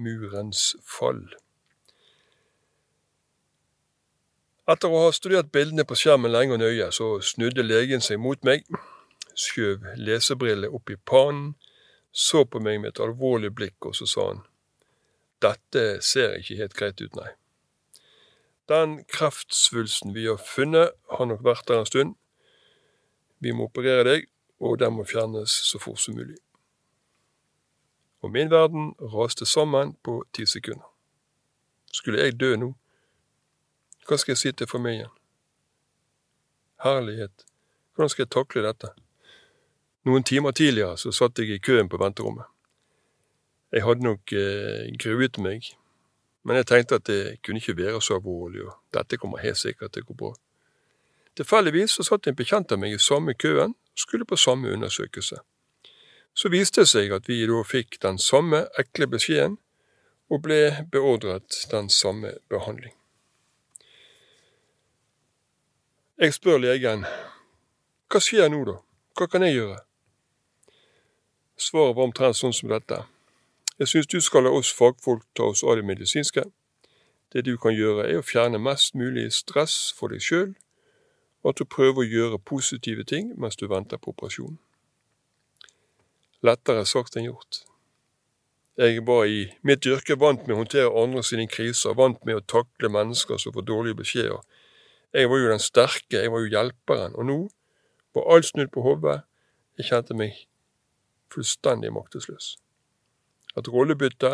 murens fall. Etter å ha studert bildene på skjermen lenge og nøye, så snudde legen seg mot meg, skjøv lesebrillene opp i pannen, så på meg med et alvorlig blikk, og så sa han, dette ser ikke helt greit ut, nei. Den kreftsvulsten vi har funnet, har nok vært der en stund. Vi må operere deg, og den må fjernes så fort som mulig. Og min verden raste sammen på ti sekunder. Skulle jeg dø nå? Hva skal jeg si til familien? Herlighet, hvordan skal jeg takle dette? Noen timer tidligere så satt jeg i køen på venterommet. Jeg hadde nok eh, gruet meg, men jeg tenkte at det kunne ikke være så alvorlig, og dette kommer helt sikkert til å gå bra. Tilfeldigvis så satt en bekjent av meg i samme køen og skulle på samme undersøkelse. Så viste det seg at vi da fikk den samme ekle beskjeden og ble beordret den samme behandling. Jeg spør legen, hva skjer nå da, hva kan jeg gjøre? Svaret var omtrent sånn som dette. Jeg synes du skal la oss fagfolk ta oss av det medisinske. Det du kan gjøre, er å fjerne mest mulig stress for deg sjøl, og at du prøver å gjøre positive ting mens du venter på operasjonen. Lettere sagt enn gjort. Jeg var i mitt yrke vant med å håndtere andre sine kriser, vant med å takle mennesker som får dårlige beskjeder, jeg var jo den sterke, jeg var jo hjelperen, og nå var alt snudd på hodet. Jeg kjente meg fullstendig maktesløs. Et rollebytte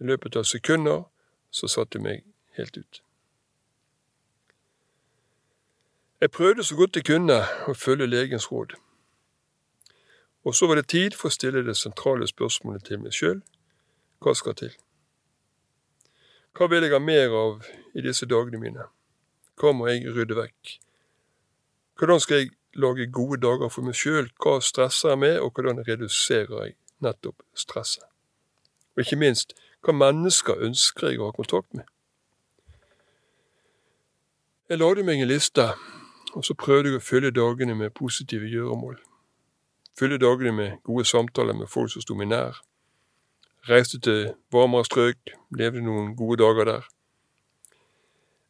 i løpet av sekunder, så satte meg helt ut. Jeg prøvde så godt jeg kunne å følge legens råd. Og så var det tid for å stille det sentrale spørsmålet til meg sjøl hva skal til? Hva vil jeg ha mer av i disse dagene mine? Hva må jeg rydde vekk? Hvordan skal jeg lage gode dager for meg sjøl? Hva stresser jeg med, og hvordan reduserer jeg nettopp stresset? Og ikke minst, hva mennesker ønsker jeg å ha kontakt med? Jeg lagde meg en liste, og så prøvde jeg å fylle dagene med positive gjøremål. Fylle dagene med gode samtaler med folk som sto meg nær. Reiste til varmere strøk, levde noen gode dager der.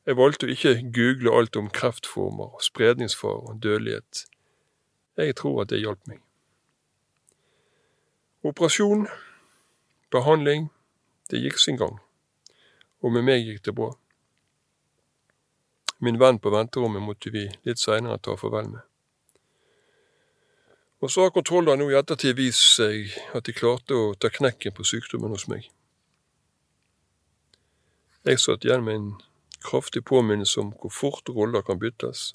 Jeg valgte å ikke google alt om kreftformer, spredningsfare og dødelighet. Jeg tror at det hjalp meg. Operasjon, behandling, det gikk sin gang, og med meg gikk det bra. Min venn på venterommet måtte vi litt seinere ta farvel med. Og så har kontrollene nå i ettertid vist seg at de klarte å ta knekken på sykdommen hos meg. Jeg satt igjen med en kraftig påminnelse om hvor fort roller kan byttes,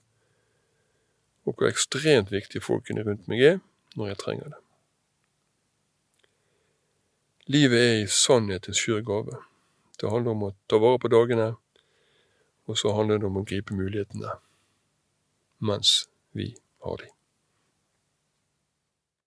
og hvor ekstremt viktig folkene rundt meg er når jeg trenger det. Livet er i sannhet en skjør gave. Det handler om å ta vare på dagene, og så handler det om å gripe mulighetene mens vi har dem.